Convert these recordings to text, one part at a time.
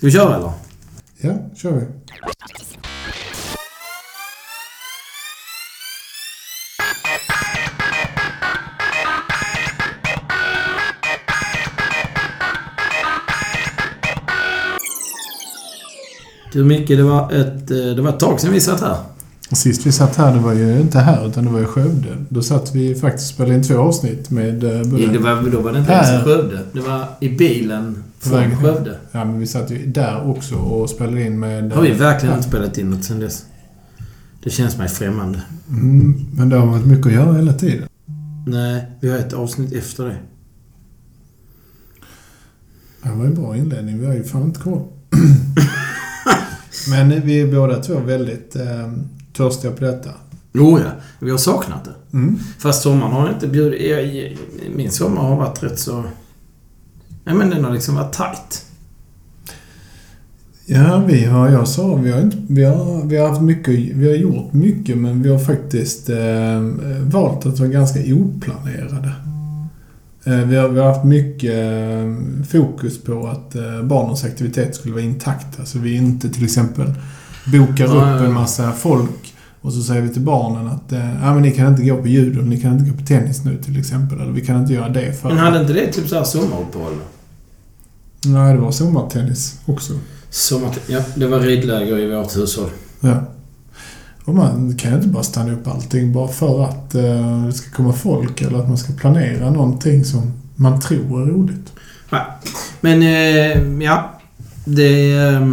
Ska vi köra eller? Ja, kör vi. Du Micke, det var ett, eh, det var ett tag sedan vi satt här. Sist vi satt här, det var ju inte här utan det var i Skövde. Då satt vi faktiskt och spelade in två avsnitt med eh, både... Det var, då var det inte ens i Skövde. Det var i bilen från. Skövde. Ja, men vi satt ju där också och spelade in med... Har vi verkligen Ja. inte spelat in något sen dess? Det känns mig främmande. Mm, men det har varit mycket att göra hela tiden. Nej, vi har ett avsnitt efter det. Det var en bra inledning. Vi har ju fan inte koll. men vi är båda två väldigt eh, törstiga på detta. Jo, ja. Vi har saknat det. Mm. Fast sommaren har inte bjudit... Min sommar har varit rätt så... Nej, men den har liksom varit tight. Ja, vi har, jag sa, vi har, inte, vi, har, vi har haft mycket, vi har gjort mycket men vi har faktiskt eh, valt att vara ganska oplanerade. Eh, vi, har, vi har haft mycket eh, fokus på att eh, barnens aktivitet skulle vara intakta. Så vi inte till exempel bokar upp en massa folk och så säger vi till barnen att eh, ja, men ni kan inte gå på judo, ni kan inte gå på tennis nu till exempel. Eller vi kan inte göra det för Men hade inte det typ så här sommaruppehåll? Nej, det var sommartennis också. Sommar... Ja, det var ridläger i vårt hushåll. Ja. Och man kan ju inte bara stanna upp allting bara för att eh, det ska komma folk eller att man ska planera någonting som man tror är roligt. Nej. Men, eh, ja. Det... Eh,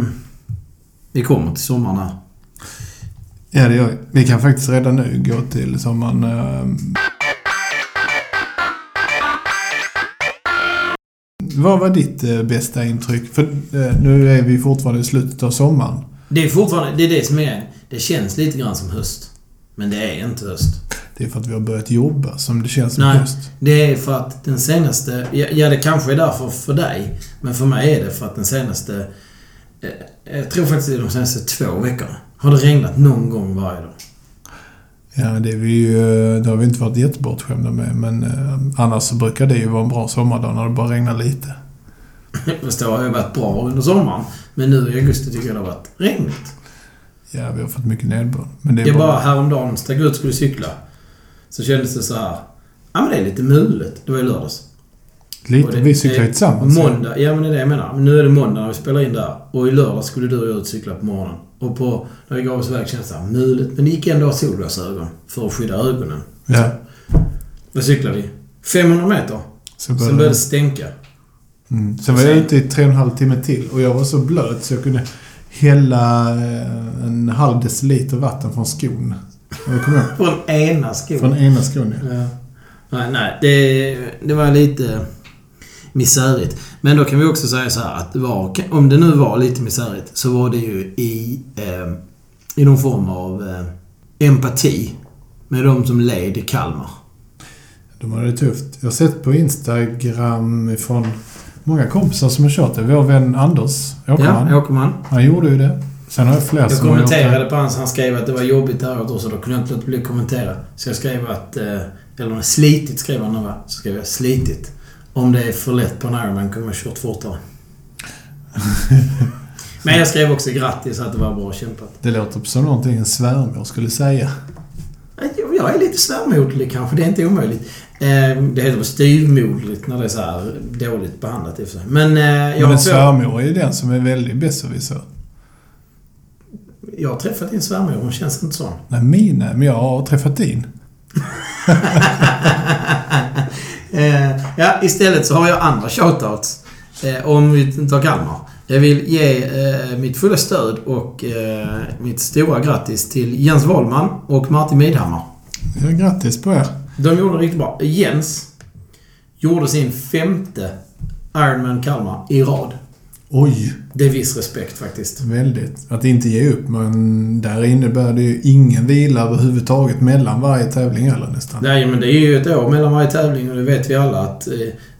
vi kommer till sommaren här. Ja, det gör vi. Vi kan faktiskt redan nu gå till sommaren. Eh, vad var ditt eh, bästa intryck? För eh, nu är vi fortfarande i slutet av sommaren. Det är fortfarande... Det är det som är... Det känns lite grann som höst. Men det är inte höst. Det är för att vi har börjat jobba som det känns som Nej. höst. Det är för att den senaste... Ja, ja, det kanske är därför för dig. Men för mig är det för att den senaste... eh, Jag tror faktiskt det är de senaste två veckorna. Har det regnat någon gång varje dag. Ja, det, är vi ju, det har vi inte varit jättebortskämda med. Men eh, annars så brukar det ju vara en bra sommardag när det bara regnar lite. Fast det har ju varit bra under sommaren. Men nu i augusti tycker jag det har varit regnigt. Ja, vi har fått mycket nederbörd. Men det är Jag bara... bara häromdagen steg ut skulle cykla. Så kändes det så här. Ja men det är lite mulet. Det var i lördags. Lite. Det- vi cyklar ju tillsammans. Måndag, ja men det är det jag menar. Men nu är det måndag när vi spelar in där. Och i lördag skulle du och jag ut och cykla på morgonen. Och på, när vi gav oss iväg kändes det mulet. Men det gick ändå att ha solglasögon. För att skydda ögonen. Ja. Då cyklade vi. 500 meter. Så Sen började... började det stänka. mm. Sen var jag ute i tre och en halv timme till. Och jag var så blöt så jag kunde hälla eh, en halv deciliter vatten från skon. Från ena skon. Från ena skon, ja. Ja. Nej, nej. Det, det var lite misärigt. Men då kan vi också säga så här att det var, om det nu var lite misärigt så var det ju i, eh, i någon form av eh, empati med de som led i Kalmar. De hade det tufft. Jag har sett på Instagram från många kompisar som har kört det. Vår vän Anders Åkerman. Ja, Åkerman. Han gjorde ju det. Sen har jag flera Jag som kommenterade på hans... Han skrev att det var jobbigt året också. Då kunde jag inte låta bli att kommentera. Så jag skrev att... Eh, eller slitigt skrev han va? Så skrev jag slitigt. Om det är för lätt på en Ironman kunde man kört fortare. Men jag skrev också grattis att det var bra kämpat. Det låter som någonting en svärmor skulle säga. Jag- Jag är lite svärmoderlig kanske. Det är inte omöjligt. Eh, Det heter väl styvmoderligt när det är så här dåligt behandlat i och för sig. Men eh, jag Men en svärmor är ju den som är väldigt besserwisser. jag har träffat din svärmor. Hon känns inte sån. Nej, mina. Men jag har träffat din. Ja, istället så har jag andra shoutouts. Eh, om vi tar Kalmar. Jag vill ge eh, mitt fulla stöd och eh, mitt stora grattis till Jens Wahlman och Martin Midhammar. Grattis på er. De gjorde det riktigt bra. Jens gjorde sin femte Ironman Kalmar i rad. Oj, Det är viss respekt faktiskt. väldigt. Att inte ge upp, men där innebär det ju ingen vila överhuvudtaget mellan varje tävling eller nästan. Nej, men det är ju ett år mellan varje tävling och det vet vi alla att eh,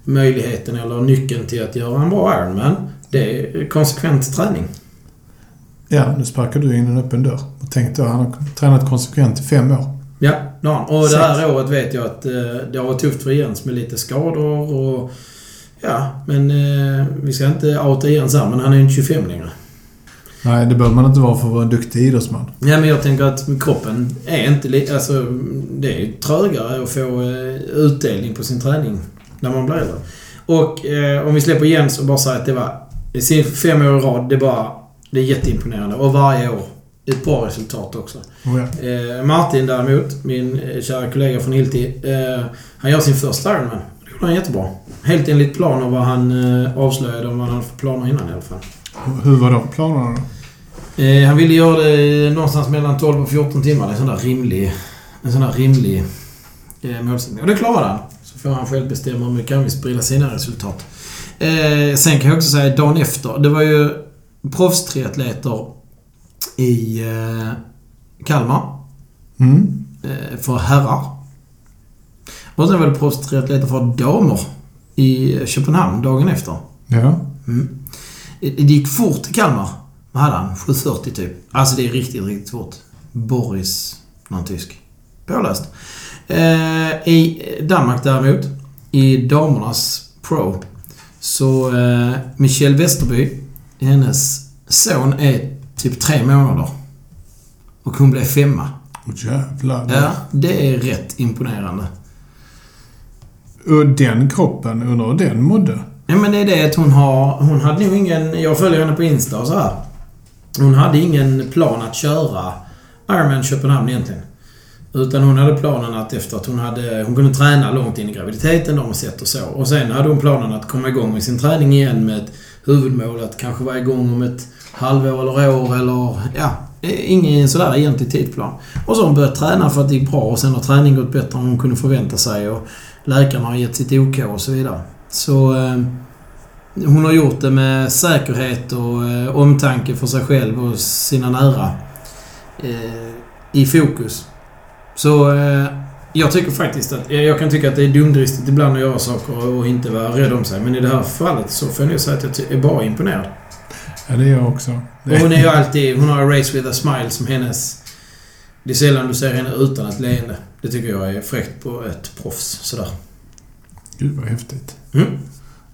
möjligheten eller nyckeln till att göra en bra Ironman, det är konsekvent träning. Ja, nu sparkar du in en öppen dörr. Och tänk då, han har tränat konsekvent i fem år. Ja, han. Och det här året vet jag att eh, det har varit tufft för Jens med lite skador och Ja, men eh, vi ska inte outa Jens här, men han är ju inte 25 längre. Nej, det behöver man inte vara för att vara en duktig idrottsman. Ja, men jag tänker att kroppen är inte Alltså, det är trögare att få eh, utdelning på sin träning när man blir äldre. Och eh, om vi släpper Jens och bara säger att det var fem år i rad, det är bara... Det är jätteimponerande. Och varje år ett bra resultat också. Oh, ja. Eh, Martin däremot, min eh, kära kollega från Hilti, eh, han gör sin första Ironman. Det gjorde han jättebra. Helt enligt plan och vad han eh, avslöjade om vad han hade för planer innan i alla fall. Hur var de planerna då? Eh, han ville göra det någonstans mellan 12 och 14 timmar. Det är en sån där rimlig, en sån där rimlig eh, målsättning. Och det klarade han. Så får han själv bestämma hur mycket han vill sprida sina resultat. Sen kan jag också säga dagen efter. Det var ju proffstriatleter i Kalmar Mm. för herrar. Och sen var det proffstriatleter för damer i Köpenhamn dagen efter. Ja. Mm. Det gick fort i Kalmar. Vad hade han? 7.40 typ. Alltså det är riktigt, riktigt fort. Boris, någon tysk. Påläst. Eh, I Danmark däremot, i damernas Pro, så eh, Michelle Westerby, hennes son är typ tre månader. Och hon blev femma. Åh jävlar. Ja, det är rätt imponerande. Och den kroppen, undrar hur den mådde? Ja, men det är det att hon har... Hon hade nog ingen... Jag följer henne på Insta och så här. Hon hade ingen plan att köra Ironman Köpenhamn egentligen. Utan hon hade planen att efter att hon hade... Hon kunde träna långt in i graviditeten, de sett och så. Och sen hade hon planen att komma igång med sin träning igen med ett huvudmål att kanske vara igång om ett halvår eller år eller... Ja, ingen sådär egentlig tidsplan. Och så har hon börjat träna för att det gick bra och sen har träningen gått bättre än hon kunde förvänta sig och läkarna har gett sitt OK och så vidare. Så... Eh, hon har gjort det med säkerhet och eh, omtanke för sig själv och sina nära eh, i fokus. Så eh, jag tycker faktiskt att... Jag kan tycka att det är dumdristigt ibland att göra saker och inte vara rädd om sig. Men i det här fallet så får jag nog säga att jag är bara imponerad. Ja, det är jag också. Och hon är ju alltid... Hon har Race with a smile som hennes... Det är sällan du ser henne utan ett leende. Det tycker jag är fräckt på ett proffs. Sådär. Gud vad häftigt. Mm.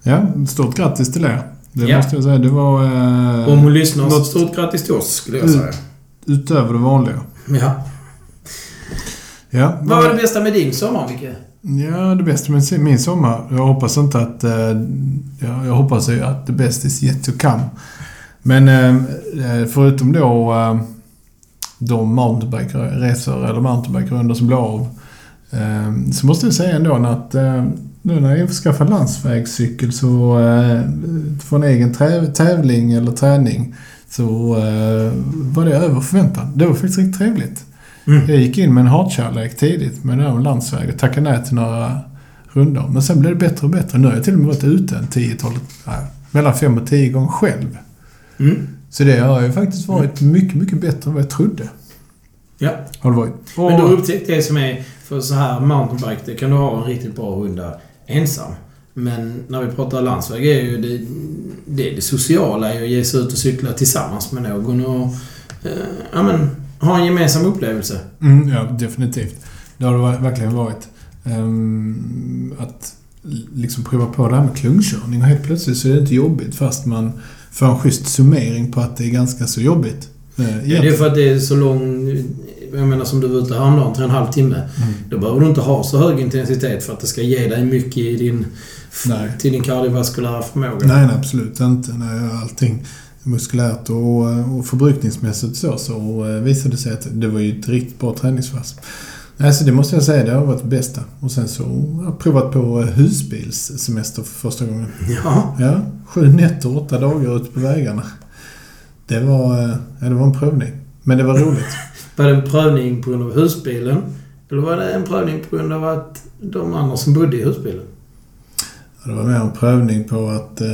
Ja, stort grattis till er. Det Ja. måste jag säga. Det var eh, Om hon lyssnar, något- stort grattis till oss skulle jag säga. utöver det vanliga. Ja. Ja, Vad var det bästa med din sommar, Micke? Ja, det bästa med min sommar. Jag hoppas inte att... Eh, ja, jag hoppas ju att the best is yet to come. Men eh, eh, förutom då eh, de mountainbike-resor eller mountainbike-rundor som blev av. Eh, så måste jag säga ändå att eh, nu när jag skaffade landsvägscykel så eh, för en egen tävling eller träning så var det över förväntan. Det var faktiskt riktigt trevligt. Mm. Jag gick in med en hatkärlek tidigt med den landsväg och tackade nej till några rundor. Men sen blev det bättre och bättre. Nu har jag till och med varit ute en 10-12, nej, mellan 5 och 10 gånger själv. Mm. Så det har ju faktiskt varit mycket, mycket bättre än vad jag trodde. Ja. Har det varit. Och, Men då upptäckte jag som är, för så här mountainbike, det kan du ha en riktigt bra runda ensam. Men när vi pratar landsväg är ju det, det, det sociala är ju att ge sig ut och cykla tillsammans med någon och eh, ja, men, ha en gemensam upplevelse. mm, ja, definitivt. Det har det ver- verkligen varit. Ehm, att liksom prova på det här med klungkörning och helt plötsligt så är det inte jobbigt fast man får en schysst summering på att det är ganska så jobbigt. Eh, Ja, det är för att det är så lång... Jag menar som du var ute häromdagen, tre och en halv timme. Mm. Då behöver du inte ha så hög intensitet för att det ska ge dig mycket i din, Nej. till din kardiovaskulära förmåga. Nej, nej, absolut inte. Nej, allting muskulärt och, och förbrukningsmässigt så, så eh, visade det sig att det var ju ett riktigt bra träningspass. Alltså det måste jag säga, det har varit det bästa. Och sen så har jag provat på eh, husbilssemester för första gången. Ja. Ja, sju nätter, åtta dagar ute på vägarna. Det var, eh, ja, det var en prövning. Men det var roligt. Var det en prövning på grund av husbilen? Eller var det en prövning på grund av att de andra som bodde i husbilen? Ja, Det var mer en prövning på att eh,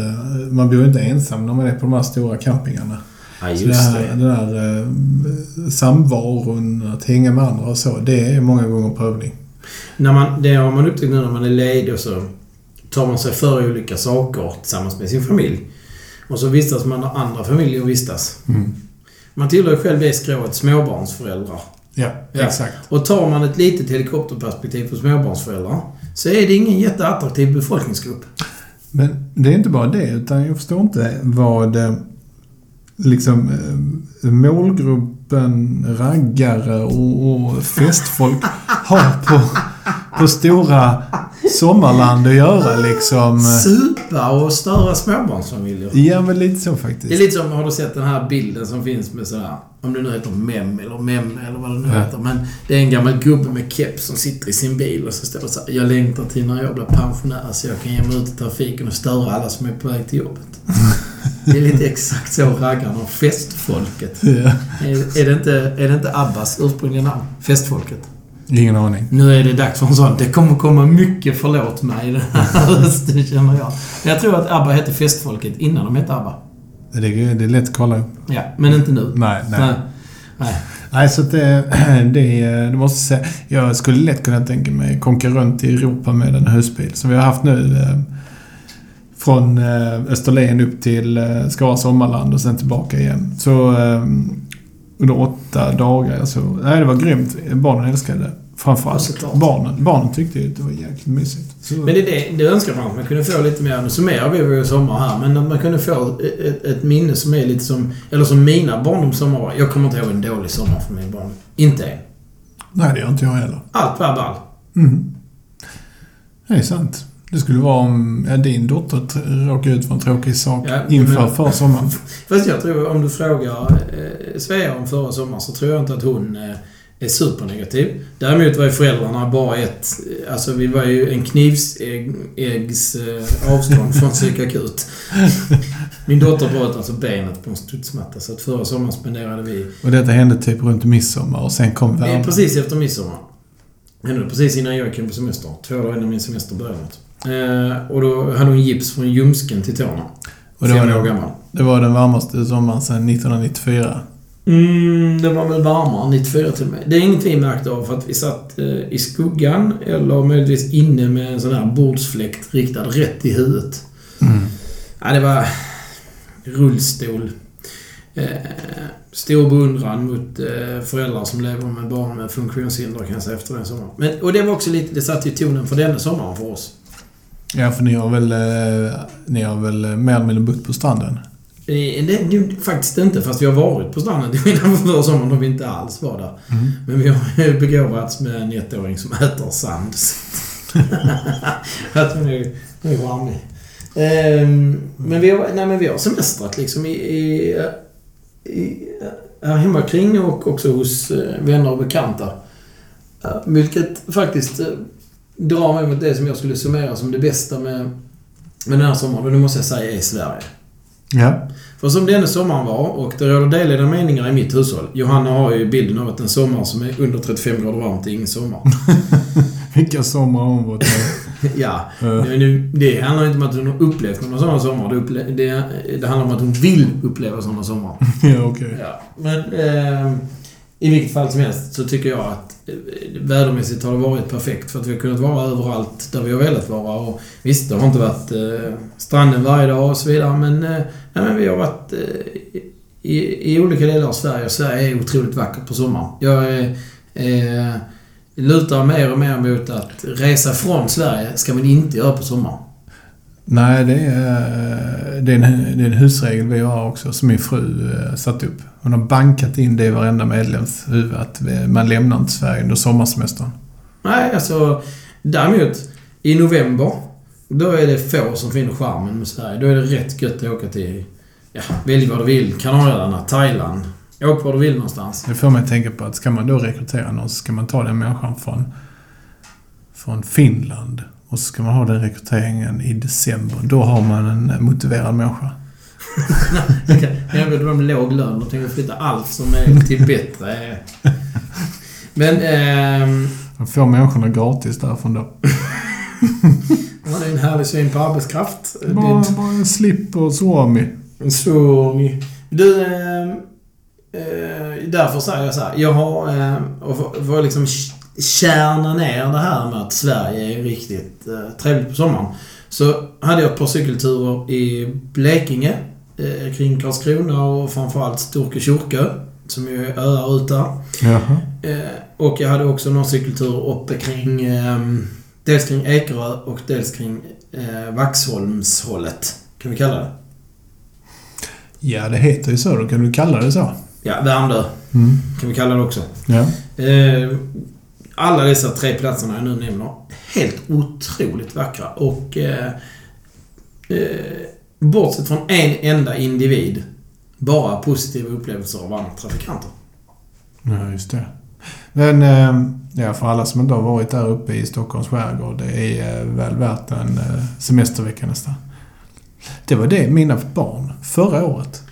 man bor inte ensam när man är på de här stora campingarna. Ja, Så det här, den där eh, samvaron, att hänga med andra och så, det är många gånger prövning. När man, det har man upptäckt nu när man är ledig och så tar man sig för olika saker tillsammans med sin familj. Och så vistas man när andra familjer vistas. Man tillhör ju själv det skrået småbarnsföräldrar. Ja, Ja. exakt. Och tar man ett litet helikopterperspektiv på småbarnsföräldrar så är det ingen jätteattraktiv befolkningsgrupp. Men det är inte bara det, utan jag förstår inte vad eh, liksom eh, målgruppen raggare och, och festfolk har på, på stora sommarland att göra liksom. Supa och störa småbarnsfamiljer. Ja, men lite så Det är faktiskt. lite som, har du sett den här bilden som finns med sådär, om det nu heter mem eller mem eller vad det nu Ja. heter. Men det är en gammal gubbe med keps som sitter i sin bil och så står det så här, Jag längtar till när jag blir pensionär så jag kan ge mig ut i trafiken och störa alla som är på väg till jobbet. Det är lite exakt så raggarna och festfolket. Ja. Är, är, det inte, är det inte Abbas ursprungliga namn? Festfolket. Ingen aning. Nu är det dags för en sån. Det kommer komma mycket förlåt mig i den här rösten, känner jag. Jag tror att ABBA hette Festfolket innan de hette ABBA. Det är, det är lätt att kolla upp. Ja, men inte nu. Nej, nej. Nej. Nej. Nej, så att det, det, det måste jag säga. Jag skulle lätt kunna tänka mig konkurrera runt i Europa med en husbil som vi har haft nu. Från eh, Österlen upp till eh, Skara Sommarland och sen tillbaka igen. Så eh, under åtta dagar. Så, nej, det var grymt. Barnen älskade det. Ja, Framförallt såklart. barnen. Barnen tyckte ju att det var jäkligt mysigt. Så, Men det det, det önskar man. att Man kunde få lite mer, nu summerar vi vår sommar här, men att man kunde få ett, ett minne som är lite som, eller som mina barndomssommar var. Jag kommer inte ihåg en dålig sommar för min barn. Inte en. nej, det gör inte jag heller. Allt var ball. Mm. Det är sant. Det skulle vara om ja, din dotter råkar ut för en tråkig sak Ja, inför men- förra sommaren. Fast jag tror, om du frågar eh, Svea om förra sommaren så tror jag inte att hon eh, är supernegativ. Däremot var ju föräldrarna bara ett... eh, Alltså vi var ju en knivsäggs eh, avstånd från psykakut. Min dotter bröt alltså benet på en studsmatta så att förra sommaren spenderade vi... Och detta hände typ runt midsommar och sen kom värmen. precis efter midsommar. Hände precis innan jag hem på semester. Två dagar innan min semester började. Eh, och då hade hon gips från ljumsken till tårna. Och det var, år den, gammal. det var den varmaste sommaren sedan 1994. Mm, det var väl varmare, 94 till och med. Det är inget vi märkte av för att vi satt eh, i skuggan eller möjligtvis inne med en sån här bordsfläkt riktad rätt i huvudet. Mm. Ja, det var rullstol. Eh, stor beundran mot eh, föräldrar som lever med barn med funktionshinder kan jag säga efter den sommaren. Men, och det var också lite, det satte ju tonen för denna sommaren för oss. Ja, för ni har väl, eh, ni har väl eh, mer eller mindre bott på stranden? Eh, Det, det, faktiskt inte, fast vi har varit på stranden till skillnad från förra sommaren då vi inte alls var där. Men vi har ju begåvats med en ettåring som äter sand. att hon är, hon är charmig. Ehm, men, vi har, nej, men vi har semestrat liksom i, i, i, här hemma kring och också hos vänner och bekanta. Vilket faktiskt drar mig mot det som jag skulle summera som det bästa med, med den här sommaren. Och det måste jag säga är Sverige. Ja. För som denna sommaren var, och det råder delade meningar i mitt hushåll. Johanna har ju bilden av att en sommar som är under 35 grader varmt är ingen sommar. Vilka somrar har hon varit med? ja, nu, det handlar inte om att hon har upplevt några sådana sommar. Det, det, det handlar om att hon vill uppleva sådana sommar. ja, okej. Ja, men eh, i vilket fall som helst så tycker jag att eh, vädermässigt har det varit perfekt för att vi har kunnat vara överallt där vi har velat vara. Och visst, det har inte varit eh, stranden varje dag och så vidare men, eh, nej, men vi har varit eh, i, i olika delar av Sverige och Sverige är otroligt vackert på sommaren. Jag är, eh, lutar mer och mer mot att resa från Sverige ska man inte göra på sommaren. Nej, det är, det, är en, det är en husregel vi har också, som min fru eh, satt upp. Hon har bankat in det i varenda medlems huvud, att man lämnar inte Sverige under sommarsemestern. Nej, alltså däremot i november då är det få som finner charmen med Sverige. Då är det rätt gött att åka till, ja, välj vad du vill. Kanarieöarna, Thailand. Åk var du vill någonstans. Det får mig att tänka på att ska man då rekrytera någon så ska man ta den människan från, från Finland. Och så ska man ha den rekryteringen i december. Då har man en motiverad människa. Jag vet de låg lön och tänker flytta allt som är till bättre. Men, ehm, Man får människorna gratis därifrån då. ja, det är en härlig syn på arbetskraft. Bara, Det bara en slip och är en svung. Du, ehm, eh, därför säger jag så här. Jag har, eh, och för, för liksom kärna ner det här med att Sverige är riktigt eh, trevligt på sommaren. Så hade jag ett par cykelturer i Blekinge, eh, kring Karlskrona och framförallt Storke Kyrkö, som ju är öar ut där. Eh, och jag hade också några cykelturer uppe kring... Eh, dels kring Ekerö och dels kring eh, Vaxholmshållet. Kan vi kalla det? Ja, det heter ju så. Då kan du kalla det så. Ja, Värmdö Mm. kan vi kalla det också. Ja. Eh, alla dessa tre platserna jag nu nämner, helt otroligt vackra och eh, eh, bortsett från en enda individ, bara positiva upplevelser av andra trafikanter. Ja, just det. Men eh, ja, för alla som inte har varit där uppe i Stockholms skärgård, det är eh, väl värt en eh, semestervecka nästan. Det var det mina barn, förra året,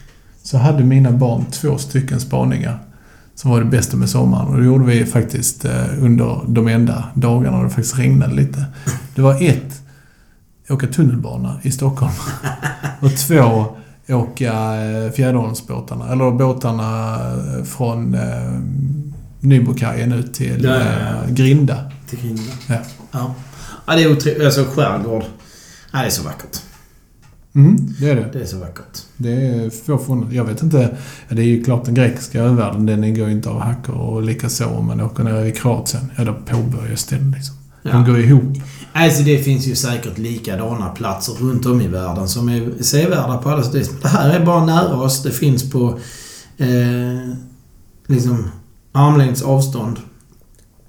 så hade mina barn två stycken spaningar som var det bästa med sommaren. Och det gjorde vi faktiskt eh, under de enda dagarna det faktiskt regnade lite. Det var ett, åka tunnelbana i Stockholm. Och två, åka eh, Fjäderholmsbåtarna. Eller båtarna eh, från eh, Nybrokajen ut till Ja, ja, ja. Grinda. Till Grinda. Ja. Ja. ja, det är otroligt. Alltså skärgård. Ja, det är så vackert. Mm, det är det. Det är så vackert. Det är få från, Jag vet inte. Det är ju klart den grekiska övärlden, den går ju inte av hackor. Och likaså om man åker ner i Kroatien. Ja, då påbörjas den liksom. De Ja. går ihop. Alltså det finns ju säkert likadana platser runt om i världen som är sevärda på alla sätt Det här är bara nära oss. Det finns på eh, liksom armlängds avstånd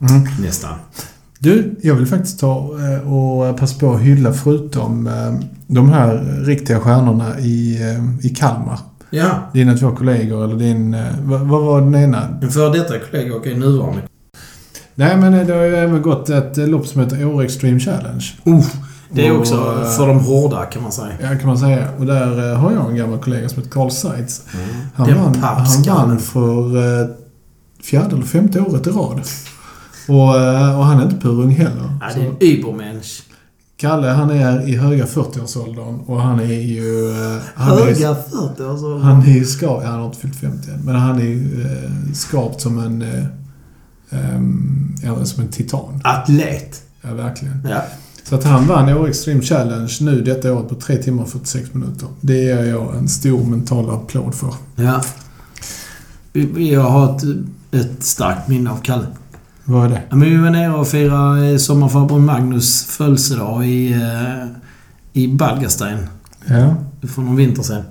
Mm. nästan. Du, jag vill faktiskt ta eh, och passa på att hylla förutom eh, de här riktiga stjärnorna i, eh, i Kalmar. Ja, Dina två kollegor eller din... Vad, vad var den ena? en före detta kollega och en nuvarande. Nej, men det har ju även gått ett lopp som heter Åre Extreme Challenge. Uh, det är Och, också eh, för de hårda kan man säga. Ja, kan man säga. Och där har jag en gammal kollega som heter Carl Seitz. Han Den vann, han vann för fjärde eller femte året i rad. Och, eh, och han är inte purung heller. Ja, det är en übermensch. Kalle, han är i höga 40-årsåldern och han är ju... eh, Han är, Höga 40 år så. han är ju skarpt... Han har inte fyllt 50 än. Men han är ju eh, skarpt som en... Eh, ja, som en titan. Atlet. Ja, verkligen. Ja. Så att han vann Åre Extreme Challenge nu detta året på 3 timmar och 46 minuter. Det ger jag en stor mental applåd för. ja. Vi- Jag har ett, ett starkt minne av Kalle. Vad är det? Ja, men vi var nere och firade eh, sommarfarbror Magnus födelsedag i, eh, i Balgastein Ja. för någon vinter sedan.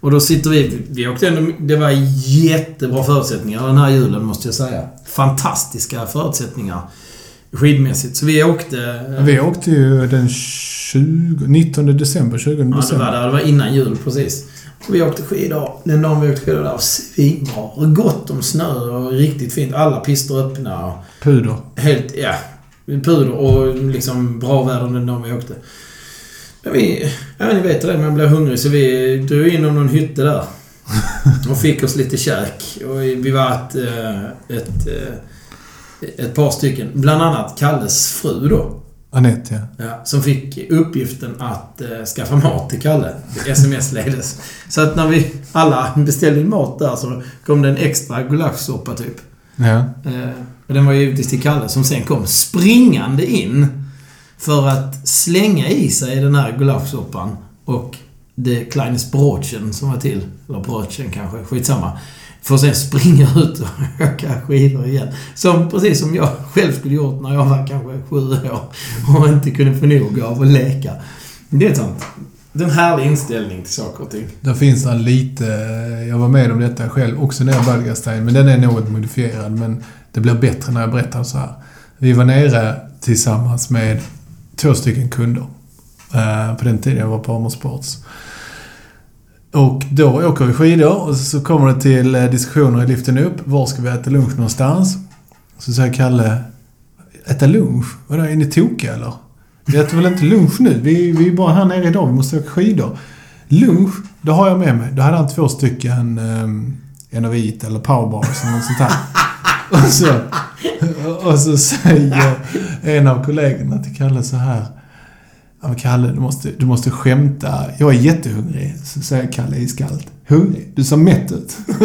Och då sitter vi... Vi åkte ändå... Det var jättebra förutsättningar den här julen, måste jag säga. Fantastiska förutsättningar skidmässigt. Så vi åkte... Vi åkte ju den 20, 19 december, 20 Ja, det december. var, det var innan jul precis. Vi åkte skidor. Den dagen vi åkte skidor där var svinbra. Gott om snö och riktigt fint. Alla pister öppna. Puder. helt, ja, puder och liksom bra väder den dagen vi åkte. Men vi, ja ni vet det, man blev hungrig så vi drog in om någon hytte där. Och fick oss lite käk. Och vi var ett, eh, ett, eh, ett par stycken. Bland annat Kalles fru då. Anette, ja. Ja, som fick uppgiften att eh, skaffa mat till Kalle. SMS-ledes. Så att när vi alla beställde mat där så kom det en extra gulaschsoppa typ. Ja. Eh, och den var givetvis till Kalle som sen kom springande in för att slänga i sig den här gulaschsoppan och det kleines Brotchen som var till. Eller Brotchen kanske, skitsamma. För att sen springa ut och åka skidor igen. Som, precis som jag själv skulle gjort när jag var kanske sju år och inte kunde få nog av att leka. Det är sånt. Det är en härlig inställning till saker och ting. Där finns det lite... Jag var med om detta själv, också nere i Balgastein, men den är något modifierad. Men det blir bättre när jag berättar så här. Vi var nere tillsammans med två stycken kunder. Eh, på den tiden jag var på Armor Sports. Och då åker vi skidor och så kommer det till eh, diskussioner i liften upp. Var ska vi äta lunch någonstans? Så säger Kalle, äta lunch? Vadå, är ni tokiga eller? Vi äter väl inte lunch nu? Vi, vi är bara här nere idag. Vi måste åka skidor. Lunch, det har jag med mig. Då hade han två stycken eh, um, Enovit eller Powerbars eller något sånt här. och, så, och så säger en av kollegorna till Kalle så här. Ja, men Kalle, du måste, du måste skämta. Jag är jättehungrig. Så säger Kalle iskallt. Hungrig? Du ser mätt ut.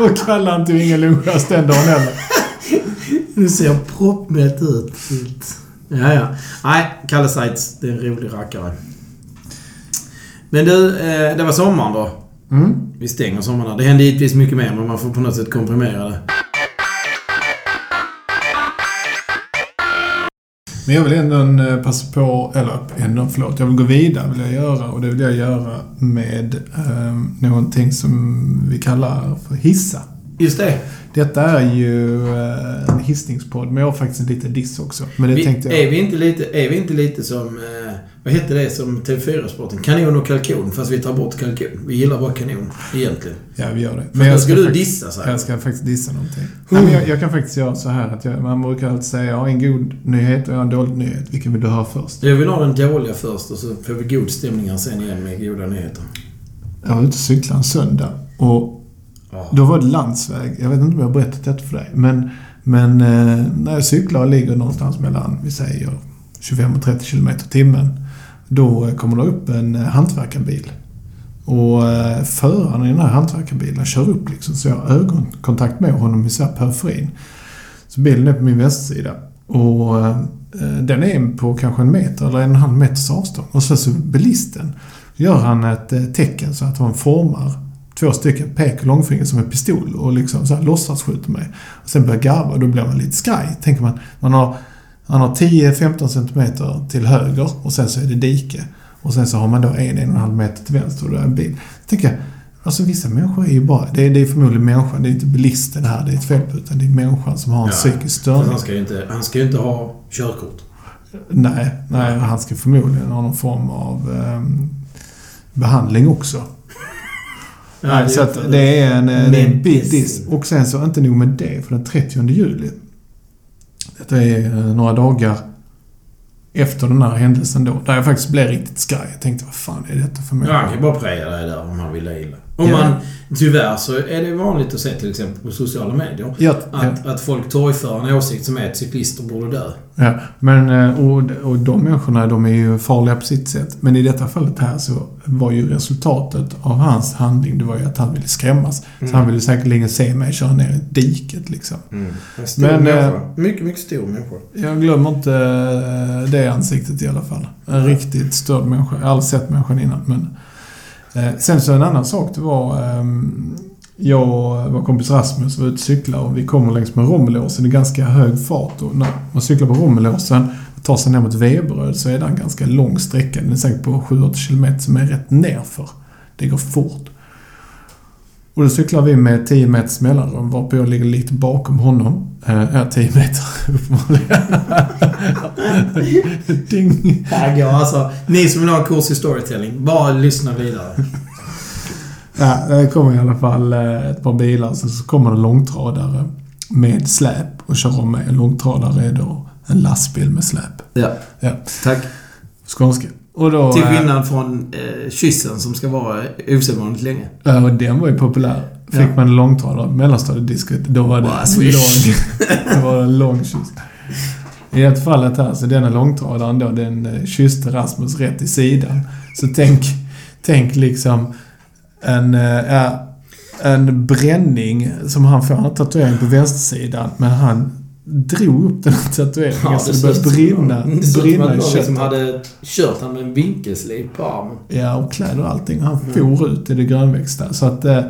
och Kalle han tog ingen lunchrast den dagen heller. Du ser proppmätt ut. Ja, ja. Nej, Kalle Seitz, det är en rolig rackare. Men du, eh, det var sommaren då. Mm. Vi stänger sommaren. Det hände givetvis mycket mer, men man får på något sätt komprimera det. Men jag vill ändå eh, passa på, eller ändå, förlåt, jag vill gå vidare vill jag göra och det vill jag göra med eh, någonting som vi kallar för hissa. Just det. Detta är ju eh, en hissningspodd, men jag har faktiskt en liten diss också. Men det Vi, tänkte jag... är, vi inte lite, är vi inte lite som... Eh, vad hette det som TV4-sporten? Kanon och kalkon, fast vi tar bort kalkon. Vi gillar bara kanon, egentligen. Ja, vi gör det. Men jag ska du faktiskt- dissa så här. Jag ska faktiskt dissa någonting. Nej, men jag, jag kan faktiskt göra så här att jag, man brukar alltid säga jag har en god nyhet och jag har en dålig nyhet. Vilken vill du ha först? Jag vill ha den dåliga först och så får vi god stämning sen igen med goda nyheter. Jag var ute och cyklade en söndag och Ja. Då var det landsväg. Jag vet inte om jag har berättat detta för dig. Men, men eh, när jag cyklar och ligger någonstans mellan, vi säger 25 och 30 km i timmen. Då eh, kommer det upp en eh, hantverkarbil. Och eh, föraren i den här hantverkarbilen kör upp liksom. Så jag har ögonkontakt med honom i så här periferin. Så bilen är på min vänstersida. Och eh, den är på kanske en meter eller en och en halv meters avstånd. Och så, så bilisten gör han ett eh, tecken så att han formar två stycken pek och långfinger som en pistol och liksom så här låtsas skjuter mig. Och sen börjar garva och då blir man lite skraj. Tänker man, man har, man har 10-15 centimeter till höger och sen så är det dike. Och sen så har man då en, en och en halv meter till vänster och då är en bil. Tänker jag, alltså vissa människor är ju bara, det är, det är förmodligen människan, det är inte bilisten här det är ett fel på, utan det är människan som har en Ja. psykisk störning. han ska ju inte, han ska ju inte ha körkort. Nej, nej, han ska förmodligen ha någon form av ehm, behandling också. Nej, så att det är en, är en big diss. Och sen så, inte nog med det, för den 30 juli. Detta är eh, några dagar efter den här händelsen då. Där jag faktiskt blev riktigt skraj. Jag tänkte, vad fan är detta för Ja, han människa? kan ju bara preja dig där om han vill illa. Om man, tyvärr så är det vanligt att se till exempel på sociala medier Ja, ja, att, att folk torgför en åsikt som är att cyklister borde dö. ja. Men, eh, och, och de människorna, de är ju farliga på sitt sätt. Men i detta fallet här så var ju resultatet av hans handling, det var ju att han ville skrämmas. Mm. Så han ville säkerligen se mig köra ner i diket liksom. En stor Men, människa. eh, mycket, mycket stor människa. Jag glömmer inte eh, det ansiktet i alla fall. En riktigt störd människa. Jag har aldrig sett människan innan. Men, Eh, sen så en annan sak det var... Ehm, jag och vår kompis Rasmus var ute och cyklade och vi kommer längs med Rommelåsen i ganska hög fart. Och när man cyklar på Rommelåsen och tar sig ner mot Veberöd så är det en ganska lång sträcka. Den är säkert på 7-8 km som är rätt nerför. Det går fort. Och då cyklar vi med 10 meters mellanrum varpå jag ligger lite bakom honom. Eh, ja, 10 meter uppenbarligen. Ding! Här går alltså... Ni som vill ha en kurs i storytelling, bara lyssna vidare. Ja, det kommer i alla fall eh, ett par bilar. Så, så kommer det långtradare med släp och kör om mig. En långtradare är då en lastbil med släp. Ja. Ja, Tack. skånska. Och då... Till eh, skillnad från eh, kyssen som ska vara osedvanligt länge. Ja, och den var ju populär. Fick Ja. man långtradare, mellanstadiedisket, då var det Wow, lång, det var en lång kyss. I ett fallet här, så denna långtradaren då, den eh, kysste Rasmus rätt i sidan. Så tänk, tänk liksom en, ja, en bränning som han får. Han har tatuering på vänstersidan, men han drog upp den här tatueringen så det började brinna, Det brinna i någon köttet. liksom hade kört han med en vinkelsliv på armen. Ja, och kläder och allting. Han Mm. for ut i det grönväxta. Så att, eh,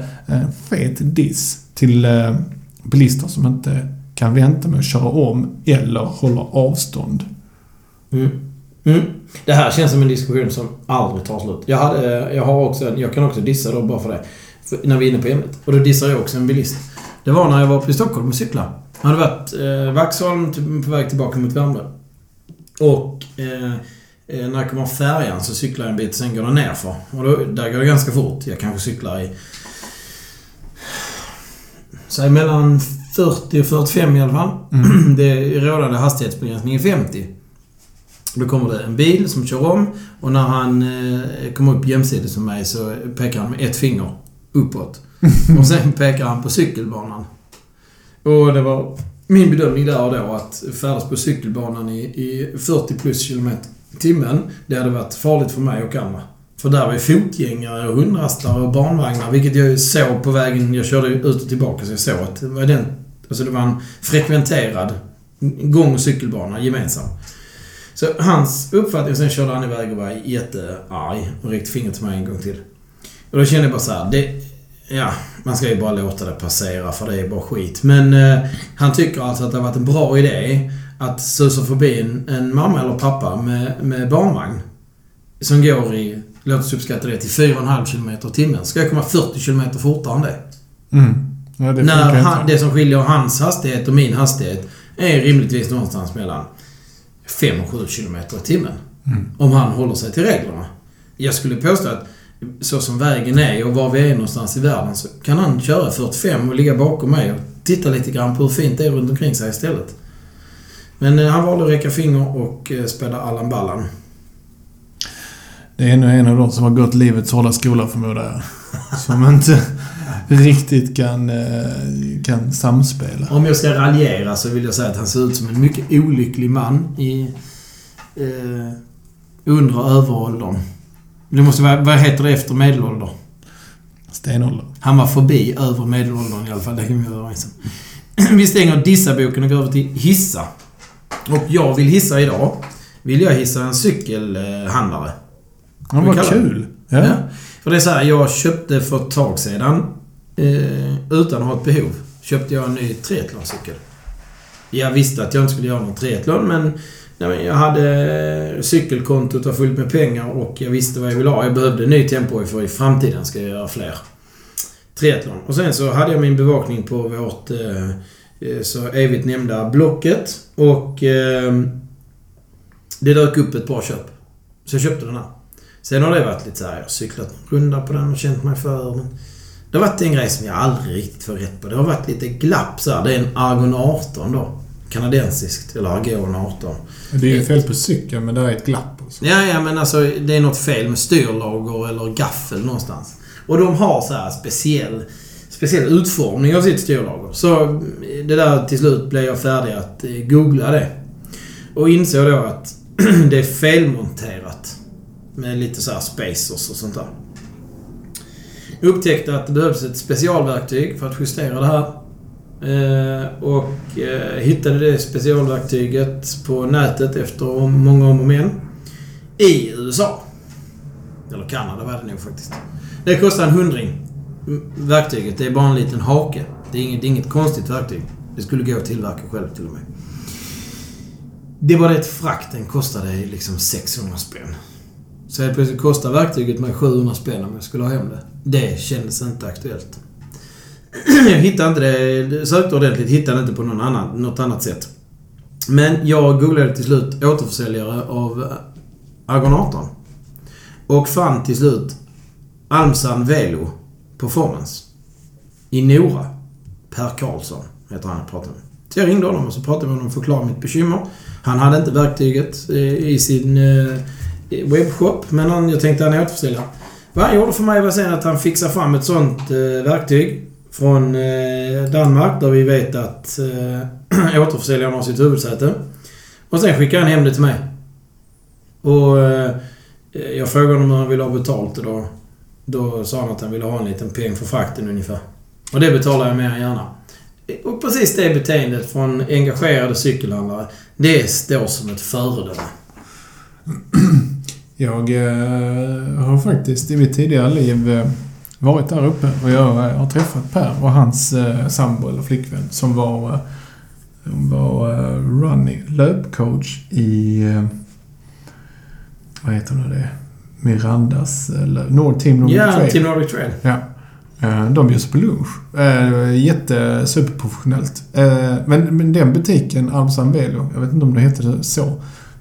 fet diss till eh, bilister som inte kan vänta med att köra om eller hålla avstånd. Mm. Mm. Det här känns som en diskussion som aldrig tar slut. Jag, hade, jag, har också en, jag kan också dissa då bara för det. För, när vi är inne på ämnet. Och då dissar jag också en bilist. Det var när jag var uppe i Stockholm och cyklade. Jag hade varit eh, Vaxholm typ på väg tillbaka mot Värmdö. Och eh, eh, när jag kommer av färjan så cyklar jag en bit, sen går det nerför. Och då, där går det ganska fort. Jag kanske cyklar i... Säg mellan 40 och 45 i alla fall. Mm. Det är rådande hastighetsbegränsning är 50. Då kommer det en bil som kör om och när han eh, kommer upp jämsides med mig så pekar han med ett finger uppåt. Och sen pekar han på cykelbanan. Och det var min bedömning där och då att färdas på cykelbanan i, i 40 plus kilometer i timmen, det hade varit farligt för mig och andra. För där var ju fotgängare och hundrastare och barnvagnar, vilket jag såg på vägen. Jag körde ut och tillbaka så jag såg att det var den... Alltså det var en frekventerad gång och cykelbana gemensam. Så hans uppfattning, sen körde han iväg och var jättearg och räckte fingret till mig en gång till. Och då kände jag bara så här, det... Ja, man ska ju bara låta det passera för det är bara skit. Men eh, han tycker alltså att det har varit en bra idé att susa förbi en, en mamma eller pappa med, med barnvagn som går i, låt oss uppskatta det, till 4,5 km i timmen. Ska jag komma 40 km fortare än det? Mm. Ja, det När han, det som skiljer hans hastighet och min hastighet är rimligtvis någonstans mellan 5 och 7 km i timmen. Mm. Om han håller sig till reglerna. Jag skulle påstå att så som vägen är och var vi är någonstans i världen så kan han köra 45 och ligga bakom mig och titta lite grann på hur fint det är runt omkring sig istället. Men eh, han valde att räcka finger och eh, spela Allan Ballan. Det är ännu en av de som har gått livets hårda skola förmodar jag. Som inte riktigt kan, eh, kan samspela. Om jag ska raljera så vill jag säga att han ser ut som en mycket olycklig man i eh, undre och överåldern. Det måste vara, vad heter det efter medelålder? Stenålder. Han var förbi över medelåldern i alla fall, det kan vi vara överens om. Vi stänger Dissa-boken och går över till Hissa. Och jag vill hissa idag. Vill jag hissa en cykelhandlare. Ja, vad kul. Ja. Ja. För det är så här, jag köpte för ett tag sedan, eh, utan att ha ett behov, köpte jag en ny triathloncykel. Jag visste att jag inte skulle göra någon triathlon, men, nej, men jag hade cykelkontot var fullt med pengar och jag visste vad jag ville ha. Jag behövde en ny tempo för i framtiden ska jag göra fler triathlon. Och sen så hade jag min bevakning på vårt eh, eh så evigt nämnda Blocket och eh, det dök upp ett bra köp. Så jag köpte den här. Sen har det varit lite så här, jag har cyklat en runda på den och känt mig för. Men det har varit en grej som jag aldrig riktigt får rätt på. Det har varit lite glapp så här. Det är en Argon 18 då. Kanadensiskt. Eller Argon 18. Det är ju fel på cykeln, men där är ett glapp. Och så. Ja, ja, men alltså det är något fel med styrlager eller gaffel någonstans. Och de har så här speciell, speciell utformning av sitt styrlager. Så det där till slut blev jag färdig att eh, googla det. Och insåg då att det är felmonterat. Med lite så här spacers och sånt där. Upptäckte att det behövs ett specialverktyg för att justera det här. Eh, och eh, hittade det specialverktyget på nätet efter många om och men. I USA. Eller Kanada var det nog faktiskt. Det kostar en hundring. Mm, verktyget. Det är bara en liten hake. Det är inget, det är inget konstigt verktyg. Det skulle gå att tillverka själv till och med. Det var det att frakten kostade liksom 600 spänn. Så helt plötsligt kostar verktyget mig 700 spänn om jag skulle ha hem det. Det kändes inte aktuellt. jag hittade inte det, sökte ordentligt, hittade inte på någon annan, något annat sätt. Men jag googlade till slut återförsäljare av Argon 18. Och fann till slut Almsan Velo Performance. I Nora. Per Karlsson heter han jag pratade med. Så jag ringde honom och så pratade med honom och förklarade mitt bekymmer. Han hade inte verktyget eh, i sin eh, webbshop, men han, jag tänkte han är återförsäljare. Vad han gjorde för mig var sen att han fixade fram ett sånt eh, verktyg från eh, Danmark, där vi vet att eh, återförsäljaren har sitt huvudsäte. Och sen skickade han hem det till mig. Och eh, jag frågade honom hur han ville ha betalt och då, då sa han att han ville ha en liten peng för frakten ungefär. Och det betalar jag mer än gärna. Eh, och precis det beteendet från engagerade cykelhandlare, det står som ett föredöme. Jag eh, har faktiskt i mitt tidigare liv eh, varit där uppe och jag eh, har träffat Per och hans eh, sambo eller flickvän som var, eh, hon var eh, running, löpcoach i... Eh, vad heter nu det? Mirandas eller Nord Team Nordic Ja, Trail. Team Nordic Trail. Ja. Eh, De bjuds på lunch. Eh, Jätte superprofessionellt. Eh, Men, men den butiken, Almsan Velo, jag vet inte om det heter så.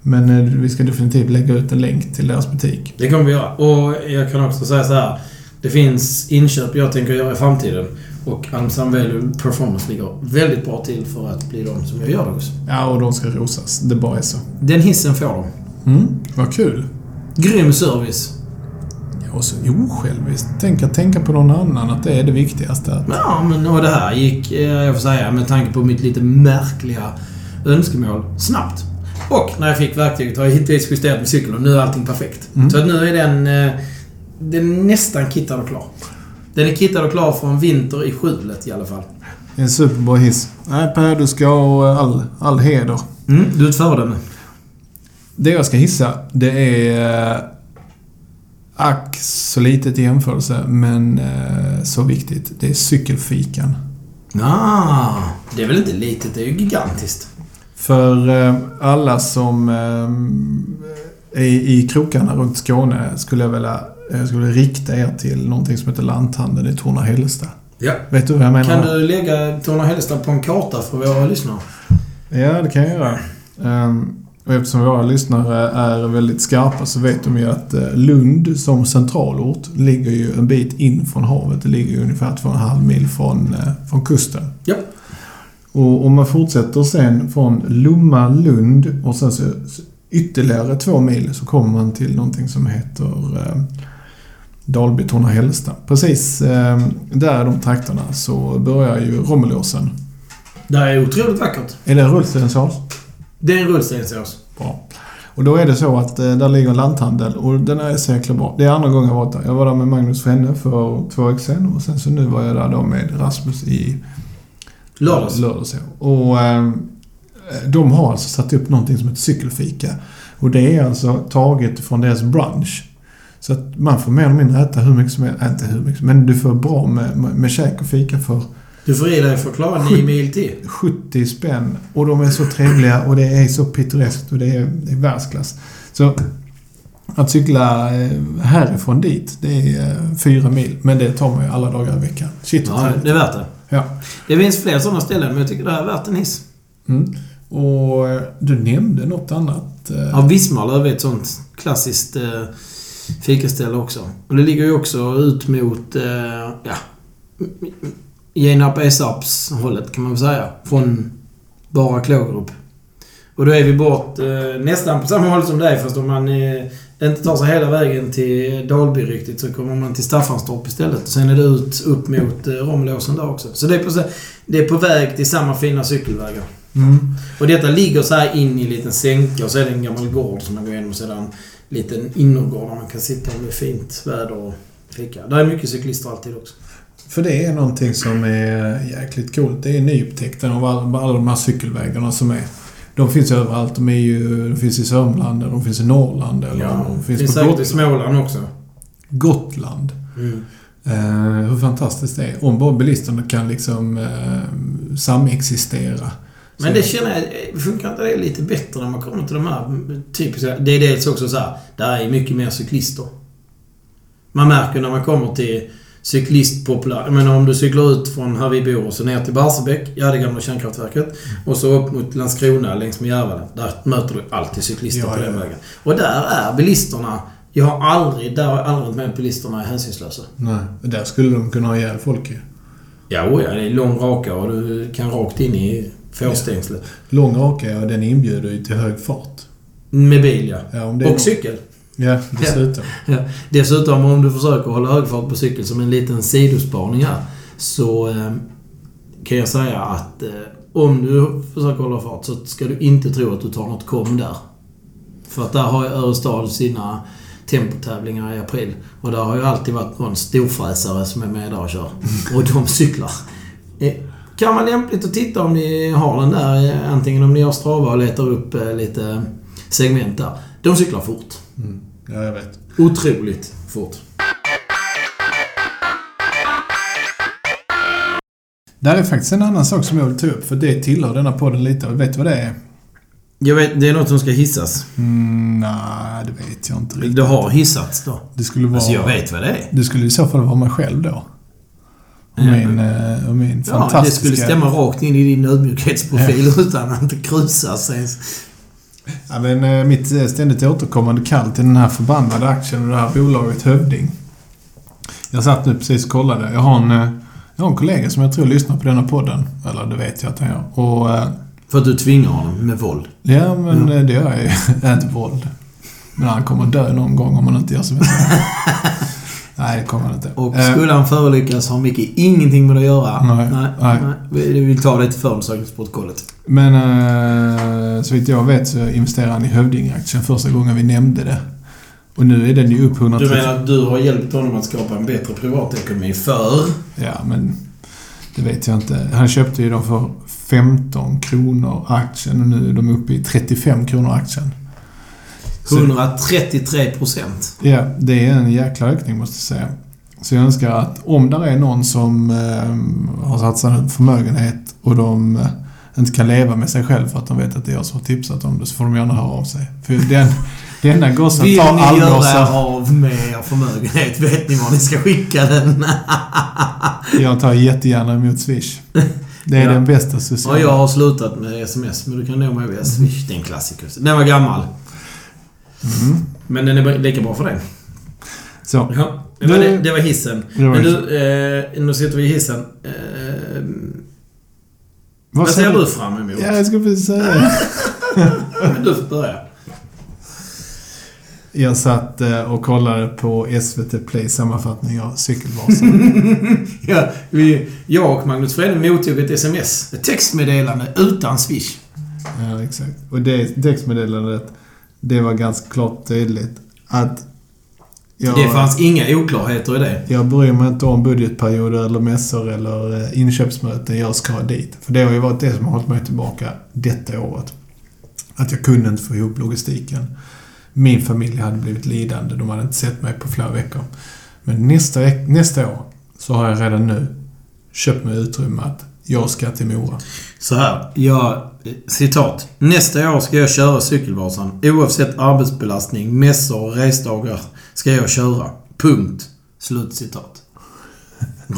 Men eh, vi ska definitivt lägga ut en länk till deras butik. Det kommer vi göra. Och jag kan också säga så här. Det finns inköp jag tänker göra i framtiden. Och Almsan Value Performance ligger väldigt bra till för att bli de som jag gör det hos. Ja, och de ska rosas. Det bara är så. Den hissen får de. Mm, vad kul. Grym service. Ja, och så osjälviskt. Tänk att tänka på någon annan, att det är det viktigaste. Att, Ja, men och det här gick, eh, jag får säga, med tanke på mitt lite märkliga önskemål, snabbt. Och när jag fick verktyget har jag hittills justerat min cykel och nu är allting perfekt. Mm. Så att nu är den, eh, den är nästan kittad och klar. Den är kittad och klar från vinter i skjulet i alla fall. en superbra hiss. Nej, Per, du ska ha all, all heder. Mm, du är ett föredöme. Det jag ska hissa, det är... eh, Ack så litet i jämförelse, men eh, så viktigt. Det är cykelfikan. Ah, det är väl inte litet, det är ju gigantiskt. För eh, alla som eh, är i krokarna runt Skåne skulle jag vilja skulle rikta er till någonting som heter Lanthandeln i Torna-Hällestad. Ja. Vet du vad jag menar? Kan du lägga Torna-Hällestad på en karta för våra lyssnare? Ja, det kan jag göra. Ehm, och eftersom våra lyssnare är väldigt skarpa så vet de ju att eh, Lund som centralort ligger ju en bit in från havet. Det ligger ju ungefär två och en halv mil från, eh, från kusten. Ja. Och om man fortsätter sen från Lomma, Lund och sen så ytterligare två mil så kommer man till någonting som heter eh, Dalby, Torna, Hällestad. Precis eh, där de trakterna så börjar ju Rommelåsen. Det är otroligt vackert. Är det rullstensås? Det är en rullstensås. Bra. Och då är det så att eh, där ligger en lanthandel och den är så jäkla bra. Det är andra gången jag varit där. Jag var där med Magnus Frenne för två veckor sedan och sen så nu var jag där då med Rasmus i Lördags. lördags ja. Och eh, de har alltså satt upp någonting som heter cykelfika. Och det är alltså taget från deras brunch. Så att man får mer eller mindre äta hur mycket som helst. Äh, inte hur mycket, men du får bra med, med, med käk och fika för Du får i dig för att klara nio mil till. 70 spänn. Och de är så trevliga och det är så pittoreskt och det är, det är världsklass. Så att cykla eh, härifrån dit, det är eh, fyra mil. Men det tar man ju alla dagar i veckan. Shit Ja, det är värt det. Ja. Det finns fler sådana ställen, men jag tycker det här är värt en hiss. Mm. Och eh, du nämnde något annat. Ja, Vismarlöv är ett sånt klassiskt fikaställe också. Och det ligger ju också ut mot, eh, ja, Genarp Esarps hållet kan man väl säga. Från bara Klågerup. Och då är vi bort eh, nästan på samma håll som dig fast om man eh, inte tar sig hela vägen till Dalby riktigt så kommer man till Staffanstorp istället. Och sen är det ut upp mot eh, Romlåsen där också. Så det är, på, det är på väg till samma fina cykelvägar. Mm. Och detta ligger så här in i en liten sänka och så är det en gammal gård som man går igenom. Sedan liten innergård där man kan sitta med fint väder och fika. Där är mycket cyklister alltid också. För det är någonting som är jäkligt coolt. Det är nyupptäckten av alla, alla de här cykelvägarna som är. De finns överallt. De, är ju, de finns i Sörmland, de finns i Norrland eller de finns, finns på säkert i Småland också. Gotland. Mm. Eh, hur fantastiskt det är. Om bara bilisterna kan liksom eh, samexistera. Men det känner jag, eh, funkar inte det lite bättre när man kommer till de här typiska... Det är dels också så här, där är mycket mer cyklister. Man märker när man kommer till cyklistpopulär... Jag menar om du cyklar ut från här vi bor och så ner till Barsebäck, ja det gamla kärnkraftverket. Och så upp mot Landskrona längs med Järvalen. Där möter du alltid cyklister Ja, på den ja. vägen. Och där är bilisterna... Jag har aldrig... Där har jag aldrig med bilisterna är hänsynslösa. Nej, där skulle de kunna ha ihjäl folk ju. Ja, oh ja, det är lång raka och du kan rakt in i fårstängslet. Lång raka, och den inbjuder ju till hög fart. Med bil ja. Ja, om det är Och någon- cykel. Ja, dessutom. Ja. Dessutom om du försöker hålla hög fart på cykel som en liten sidospaning här. Så eh, kan jag säga att eh, om du försöker hålla fart så ska du inte tro att du tar något kom där. För att där har ju Örestad sina tempotävlingar i april. Och där har ju alltid varit någon storfräsare som är med där och kör. Och de cyklar. Kan vara lämpligt att titta om ni har den där, eh, antingen om ni har Strava och letar upp eh, lite segment där. De cyklar fort. Mm. Ja, jag vet. Otroligt fort. Där är faktiskt en annan sak som jag vill ta upp, för det tillhör denna podden lite. Vet du vad det är? Jag vet, det är något som ska hissas. Mm, nej, det vet jag inte riktigt. Det har hissats då. Det skulle vara... Alltså jag vet vad det är. Det skulle i så fall vara mig själv då. Och min, eh, och min Ja, fantastiska... det skulle stämma rakt in i din ödmjukhetsprofil utan att det krusas ens. Ja, men, eh, mitt eh, ständigt återkommande kall till den här förbannade aktien och det här bolaget Hövding. Jag satt nu precis och kollade. Jag har en, jag har en kollega som jag tror lyssnar på denna podden. Eller det vet jag att han gör. Och, För att du tvingar honom med våld. ja, men eh, det gör jag ju. inte våld. Men han kommer dö någon gång om han inte gör som jag säger. Nej, det kommer han inte. Och Eh, skulle han förolyckas har Micke ingenting med det att göra. Nej, nej. nej. nej. Vi vill ta det till förundersökningsprotokollet. Men eh, så vitt jag vet så investerade han i Hövdingeaktien första gången vi nämnde det. Och nu är den ju upp 130... Du menar att du har hjälpt honom att skapa en bättre privatekonomi för... Ja, men det vet jag inte. Han köpte ju dem för 15 kronor aktien och nu är de uppe i 35 kronor aktien. Så, 133 procent. ja, det är en jäkla ökning måste jag säga. Så jag önskar att om där är någon som eh, har satsat en förmögenhet och de eh, inte kan leva med sig själv för att de vet att det är jag som har tipsat om det så får de gärna höra av sig. För den, den enda gossen Vill tar ni göra allmosor. av med er förmögenhet vet ni var ni ska skicka den. Jag tar jättegärna emot Swish. Det är Ja. den bästa Och sociala. jag har slutat med sms, men du kan nå mig via Swish. Det är en klassiker. Den var gammal. Mm. Men den är lika bra för dig. Så. Ja, det, var, det, det var hissen. Det var Men du, eh, nu sitter vi i hissen. Eh, vad ser du fram emot? Ja, jag skulle precis säga du får börja. Jag satt eh, och kollade på SVT Play sammanfattning av Cykelvasan. Ja, vi, jag och Magnus Fredde mottog ett sms. Ett textmeddelande utan Swish. ja, exakt. Och det textmeddelandet, det var ganska klart tydligt att jag, Det fanns inga oklarheter i det. jag bryr mig inte om budgetperioder eller mässor eller eh, inköpsmöten. Jag ska dit. För det har ju varit det som har hållit mig tillbaka detta året. Att jag kunde inte få ihop logistiken. Min familj hade blivit lidande. De hade inte sett mig på flera veckor. Men nästa, nästa år så har jag redan nu köpt mig utrymme att jag ska till Mora. Så här. Jag, citat. Nästa år ska jag köra Cykelvasan. Oavsett arbetsbelastning, mässor och resdagar ska jag köra. Punkt. Slutcitat.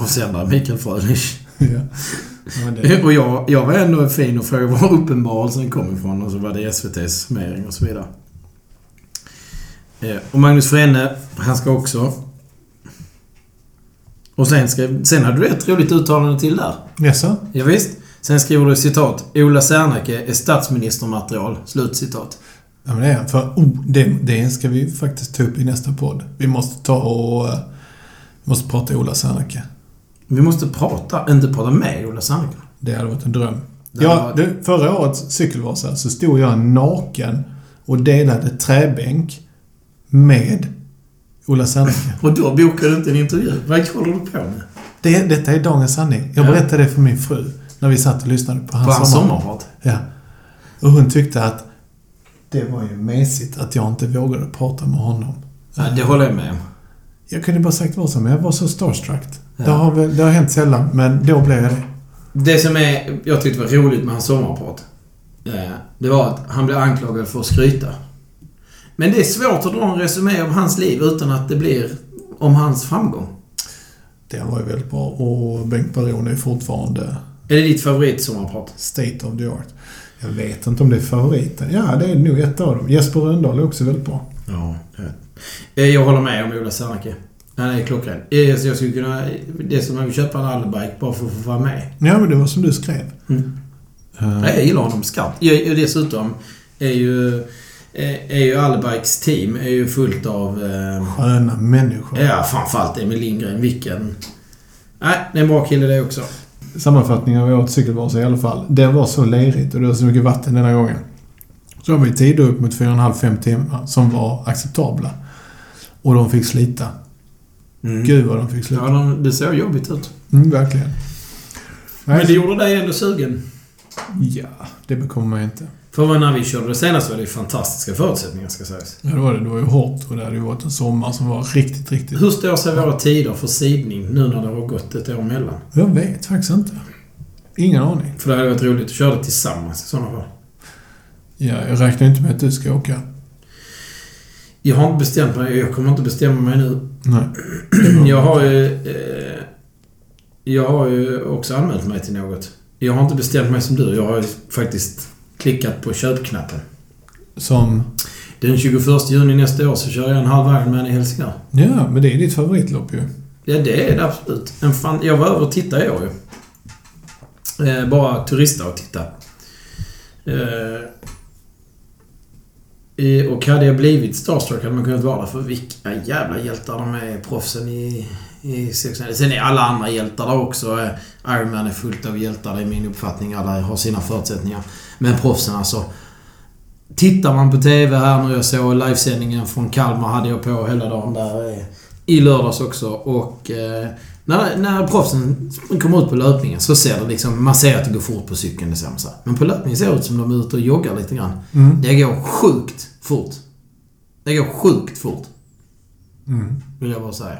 Avsändare Mikael Frölich. ja. Det, Och jag, jag var ändå fin och frågade var uppenbarelsen kom ifrån och så var det SVT's summering och så vidare. Eh, Och Magnus Frenne, han ska också... Och sen, ska, sen hade du ett roligt uttalande till där. Jaså? Ja, visst. Sen skriver du citat. Ola Serneke är statsministermaterial. Slutcitat. Ja, men det är För oh, det, det ska vi faktiskt ta upp i nästa podd. Vi måste ta och... eh, Vi måste prata Ola Serneke. Vi måste prata, inte prata med Ola Serneke. Det hade varit en dröm. Det Ja, du, förra årets cykelvasa så stod jag naken och delade träbänk med Ola Serneke. Och då bokade du inte en intervju. Vad håller du på med? Det, detta är dagens sanning. Jag Ja. berättade det för min fru när vi satt och lyssnade på hans, På hans sommar. sommarprat? Ja. Och hon tyckte att det var ju mesigt att jag inte vågade prata med honom. Ja, det håller jag med om. Jag kunde bara sagt vad som men jag var så starstruck. Ja. Det, har väl, det har hänt sällan, men då blev jag det. Det som är, jag tyckte var roligt med hans sommarprat. eh, Det var att han blev anklagad för att skryta. Men det är svårt att dra en resumé av hans liv utan att det blir om hans framgång. Det var ju väldigt bra. Och Bengt Baron är fortfarande Är det ditt favoritsommarprat? state of the art. Jag vet inte om det är favoriten. Ja, det är nog ett av dem. Jesper Rönndahl är också väldigt bra. Ja, jag vet. Eh, Jag håller med om Ola Serneke. Han är klockren. Eh, Jag skulle kunna... Dessutom vill köpa en Allbike bara för att få vara med. Ja, men det var som du skrev. Mm. Nej, Jag gillar honom skarpt. Jag- Dessutom är ju... Är ju Allbikes team är ju fullt av... Eh, Sköna människor. ja, framförallt Emil Lindgren. Vilken... Nej, det är en bra kille det också. Sammanfattningen av årets cykelvasa i alla fall. Det var så lerigt och det var så mycket vatten denna gången. Så har vi tider upp mot 4,5-5 timmar som var acceptabla. Och de fick slita. Mm. Gud vad de fick slita. Ja, de, det såg jobbigt ut. Mm, verkligen. Men det gjorde dig ändå sugen. Ja, det bekommer man ju inte. För när vi körde det senast var det ju fantastiska förutsättningar, ska sägas. Ja, det var det. Det var ju hårt och det hade ju varit en sommar som var riktigt, riktigt... Hur står sig våra tider för sidning nu när det har gått ett år mellan? Jag vet faktiskt inte. Ingen aning. För det hade varit roligt att köra det tillsammans i sådana fall. Ja, jag räknar inte med att du ska åka. Jag har inte bestämt mig. Jag kommer inte bestämma mig nu. Nej. Jag har ju... Eh, jag har ju också anmält mig till något. Jag har inte bestämt mig som du. Jag har ju faktiskt klickat på köpknappen. Som... Den 21 juni nästa år så kör jag en halv Ironman i Helsingör. Ja, men det är ditt favoritlopp ju. Ja, det är det absolut. En fan, jag var över och tittade i år ju. Eh, bara turista och titta. Eh, och hade jag blivit starstruck hade man kunnat vara där. För vilka jävla hjältar de är, proffsen i, i 600. Sen är alla andra hjältar där också. Eh, Ironman är fullt av hjältar, det är min uppfattning. Alla har sina förutsättningar. Men proffsen alltså. Tittar man på TV här nu, jag såg livesändningen från Kalmar hade jag på hela dagen där. I lördags också och... Eh, när, när proffsen kommer ut på löpningen så ser det liksom... Man ser att det går fort på cykeln, det ser man så här. Men på löpningen ser det ut som de är ute och joggar lite grann. Mm. Det går sjukt fort. Det går sjukt fort, Mm. vill jag bara säga.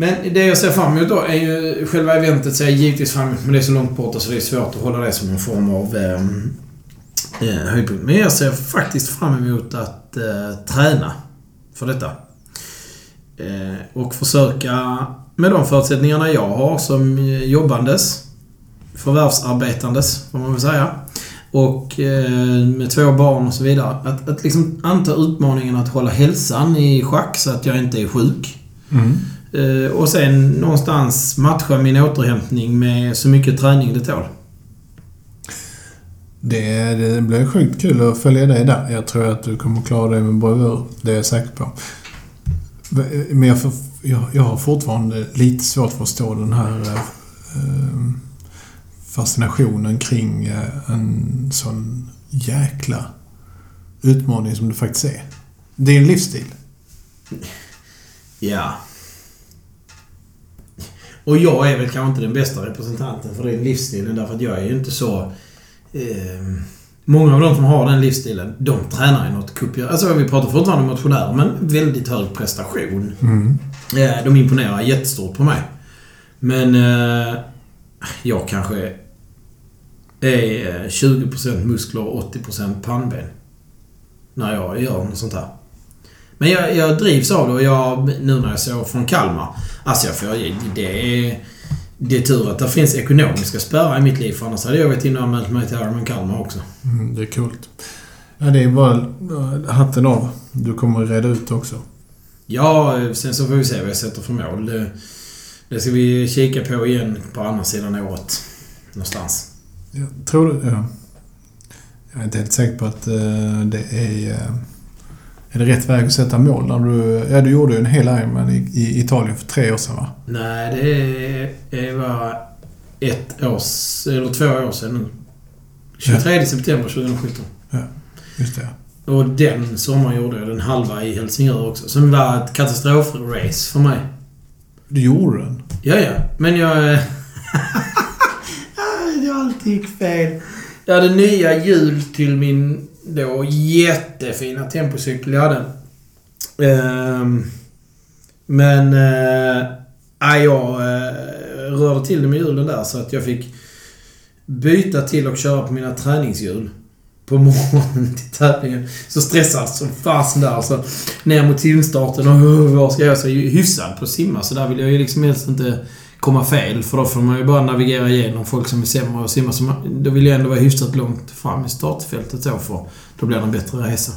Men det jag ser fram emot då är ju... Själva eventet ser jag givetvis fram emot, men det är så långt borta så alltså det är svårt att hålla det som en form av eh, eh höjdpunkt. Men jag ser faktiskt fram emot att eh, träna för detta. Eh, och försöka, med de förutsättningarna jag har som jobbandes, förvärvsarbetandes, får man väl säga, och eh, med två barn och så vidare. Att, att liksom anta utmaningen att hålla hälsan i schack så att jag inte är sjuk. Mm. Eh, och sen någonstans matcha min återhämtning med så mycket träning det tål. Det, det blir sjukt kul att följa dig där. Jag tror att du kommer klara dig med bravur. Det är jag säker på. Men jag, för, jag, jag har fortfarande lite svårt att förstå den här eh, fascinationen kring eh, en sån jäkla utmaning som det faktiskt är. Det är en livsstil. Ja. Och jag är väl kanske inte den bästa representanten för den livsstilen därför att jag är ju inte så... Eh, många av de som har den livsstilen, de tränar ju något kopiöst. Alltså vi pratar fortfarande om motionärer, men väldigt hög prestation. Mm. Eh, de imponerar jättestort på mig. Men eh, jag kanske är 20% muskler och 80% pannben. När jag gör något sånt här. Men jag, jag drivs av det och jag, nu när jag såg från Kalmar. Alltså jag får, det är... Det är tur att det finns ekonomiska spärrar i mitt liv för annars hade jag varit inne och anmält mig till Ironman Kalmar också. Mm, det är coolt. Ja, det är bara eh, hatten av. Du kommer reda ut det också. Ja, sen så får vi se vad jag sätter för mål. Det, det ska vi kika på igen på andra sidan året. Någonstans. Jag tror det, ja. Jag är inte helt säker på att eh, det är... är det rätt väg att sätta mål? När du, ja, du gjorde ju en hel Ironman i, i Italien för tre år sedan, va? Nej, det var ett års... Eller två år sedan nu. 23 september 2017. Just det. Och den sommaren gjorde jag den halva i Helsingör också. Som var ett katastrofrace för mig. Du gjorde den? Ja, ja. Men jag... jag alltid gick fel. Jag hade nya hjul till min då jättefina tempocykel jag hade. Ehm, men... Eh, jag eh, rörde till det med hjulen där så att jag fick byta till och köra på mina träningshjul på morgonen till tävlingen. Så stressad som fasen där. Alltså, ner mot simstarten och "Åh, vad ska jag? Så jag är ju hyfsad på att simma, så där vill jag ju liksom helst inte komma fel. För då får man ju bara navigera igenom folk som är sämre att simma. Så då vill jag ändå vara hyfsat långt fram i startfältet så för då blir det en bättre resa.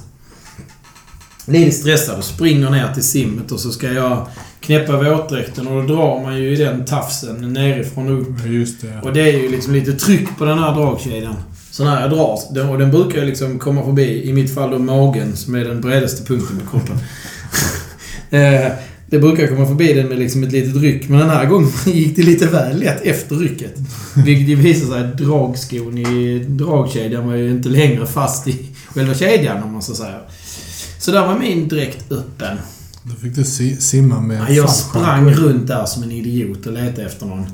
Lite stressad och springer ner till simmet och så ska jag knäppa våtdräkten och då drar man ju i den tafsen nerifrån och upp. Just det. Och det är ju liksom lite tryck på den här dragkedjan. Så när jag drar, och den brukar ju liksom komma förbi, i mitt fall då magen, som är den bredaste punkten på kroppen. Det brukar komma förbi den med liksom ett litet ryck, men den här gången gick det lite väl lätt efter rycket. Vilket ju visar sig att dragskon i dragkedjan var ju inte längre fast i själva kedjan, om man så säger. Så där var min dräkt öppen. Då fick du si, simma med Ja, jag sprang runt där som en idiot och letade efter någon.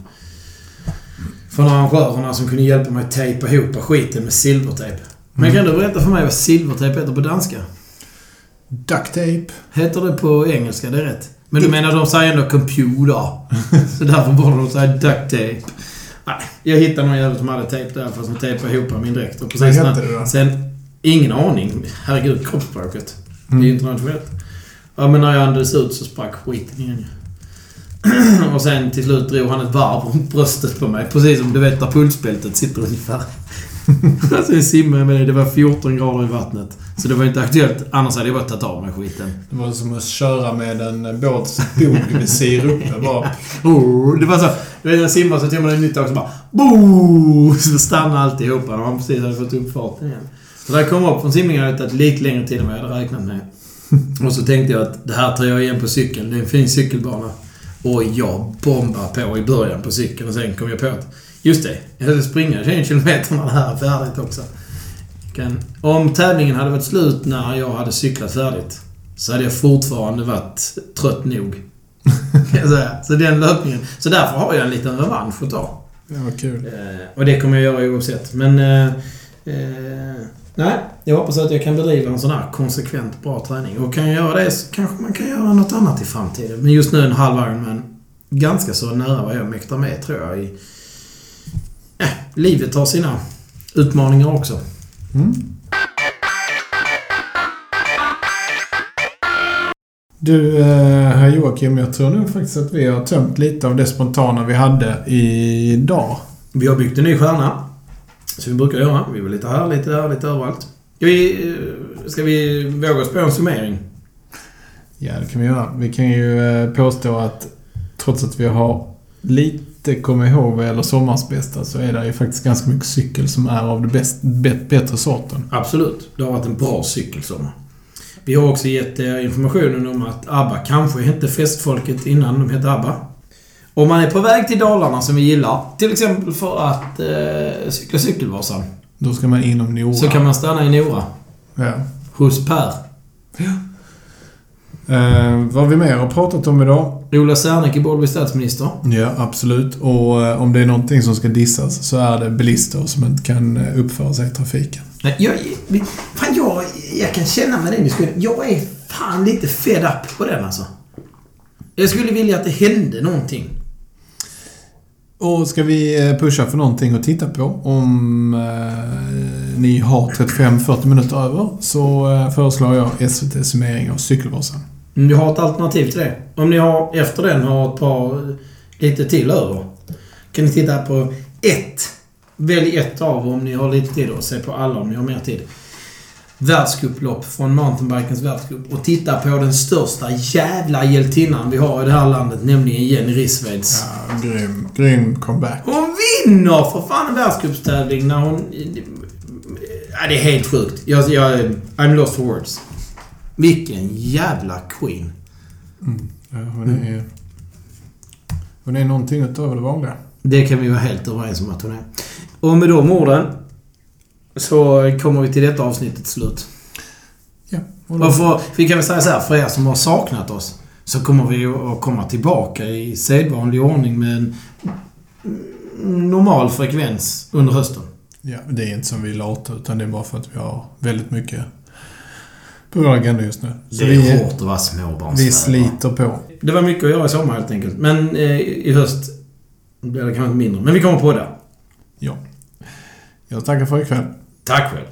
Från arrangörerna som kunde hjälpa mig att tejpa ihop skiten med silvertejp. Men kan du berätta för mig vad silvertejp heter på danska? Duct tape. Heter det på engelska? Det är rätt. Men du menar, de säger ändå computer. Så därför borde de säga duct tape. Nej, jag hittade någon jävel som hade tejp där för som tejpade ihop min dräkt. Och Vad hette det då? Sen, ingen aning. Herregud, kroppsspråket. Det är Mm. internationellt. Ja, men när jag andades ut så sprack skiten igen. Och sen till slut drog han ett varv runt bröstet på mig. Precis som du vet där pulsbältet sitter ungefär. alltså jag simmade med det. Det var 14 grader i vattnet. Så det var inte aktuellt. Annars hade jag bara tagit av mig skiten. Det var som att köra med en båts bogvisir uppe bara. Oh, det var så... Du vet, jag simmar så tog man en nytt tag så bara... Boo! Så stannade alltihopa när man precis hade fått upp farten igen. Så när jag kom upp från simningen hade det tagit lite längre tid än vad jag hade räknat med. Och så tänkte jag att det här tar jag igen på cykeln. Det är en fin cykelbana. Och jag bombar på i början på cykeln och sen kom jag på att... Just det, jag ska springa 21 kilometer här är färdigt också. Kan, om tävlingen hade varit slut när jag hade cyklat färdigt så hade jag fortfarande varit trött nog. Så den löpningen. Så därför har jag en liten revansch att ta. Var kul. Eh, och det kommer jag göra oavsett. Men... Eh, eh, nej, jag hoppas att jag kan bedriva en sån här konsekvent bra träning. Och kan jag göra det så kanske man kan göra något annat i framtiden. Men just nu en halv Ironman ganska så nära vad jag mäktar med, tror jag. I, livet har sina utmaningar också. Mm. Du, eh, herr Joakim, jag tror nog faktiskt att vi har tömt lite av det spontana vi hade idag. Vi har byggt en ny stjärna. Som vi brukar göra. Vi var lite här, lite där, lite överallt. Ska vi, eh, ska vi våga oss på en summering? Ja, det kan vi göra. Vi kan ju eh, påstå att trots att vi har lite komma ihåg vad gäller sommarens bästa så är det ju faktiskt ganska mycket cykel som är av det bäst, bet, bättre sorten. Absolut. Det har varit en bra cykelsommar. Vi har också gett eh, informationen om att ABBA kanske hette festfolket innan de hette ABBA. Om man är på väg till Dalarna som vi gillar, till exempel för att eh, cykla Cykelvasan, Då ska man inom Nora. så kan man stanna i Nora. Ja. Hos Per. Eh, vad har vi mer har pratat om idag? Ola Serneke borde bli statsminister. Ja, absolut. Och eh, om det är någonting som ska dissas så är det bilister som inte kan eh, uppföra sig i trafiken. Nej, jag, fan, jag, jag kan känna med den diskussionen. Jag är fan lite fed up på den alltså. Jag skulle vilja att det hände någonting. Och ska vi eh, pusha för någonting att titta på om eh, ni har 35-40 minuter över så eh, föreslår jag SVT summering av Cykelvasan. Ni har ett alternativ till det. Om ni har, efter den har ett par lite till över. Kan ni titta på ett. Välj ett av om ni har lite tid och se på alla om ni har mer tid. Världscuplopp från mountainbikens världscup och titta på den största jävla hjältinnan vi har i det här landet, nämligen Jenny Rissveds. Ja, grym, grym comeback. Hon vinner för fan en världscupstävling när hon... Ja, det är helt sjukt. Jag, jag, I'm lost for words. Vilken jävla queen. Ja, hon är, hon är någonting utöver det vanliga. Det kan vi vara helt överens om att hon är. Och med de orden så kommer vi till detta avsnittets slut. Ja, Och för, vi kan väl säga så här, för er som har saknat oss så kommer vi att komma tillbaka i sedvanlig ordning med en normal frekvens under hösten. ja, det är inte som vi är lata utan det är bara för att vi har väldigt mycket på vår agenda just nu. Så det vi, är hårt att vara småbarnsförälder. vi sliter på. Det var mycket att göra i sommar helt enkelt. Men eh, i höst blir det kanske mindre. Men vi kommer på det. Ja. Jag tackar för ikväll. Tack själv.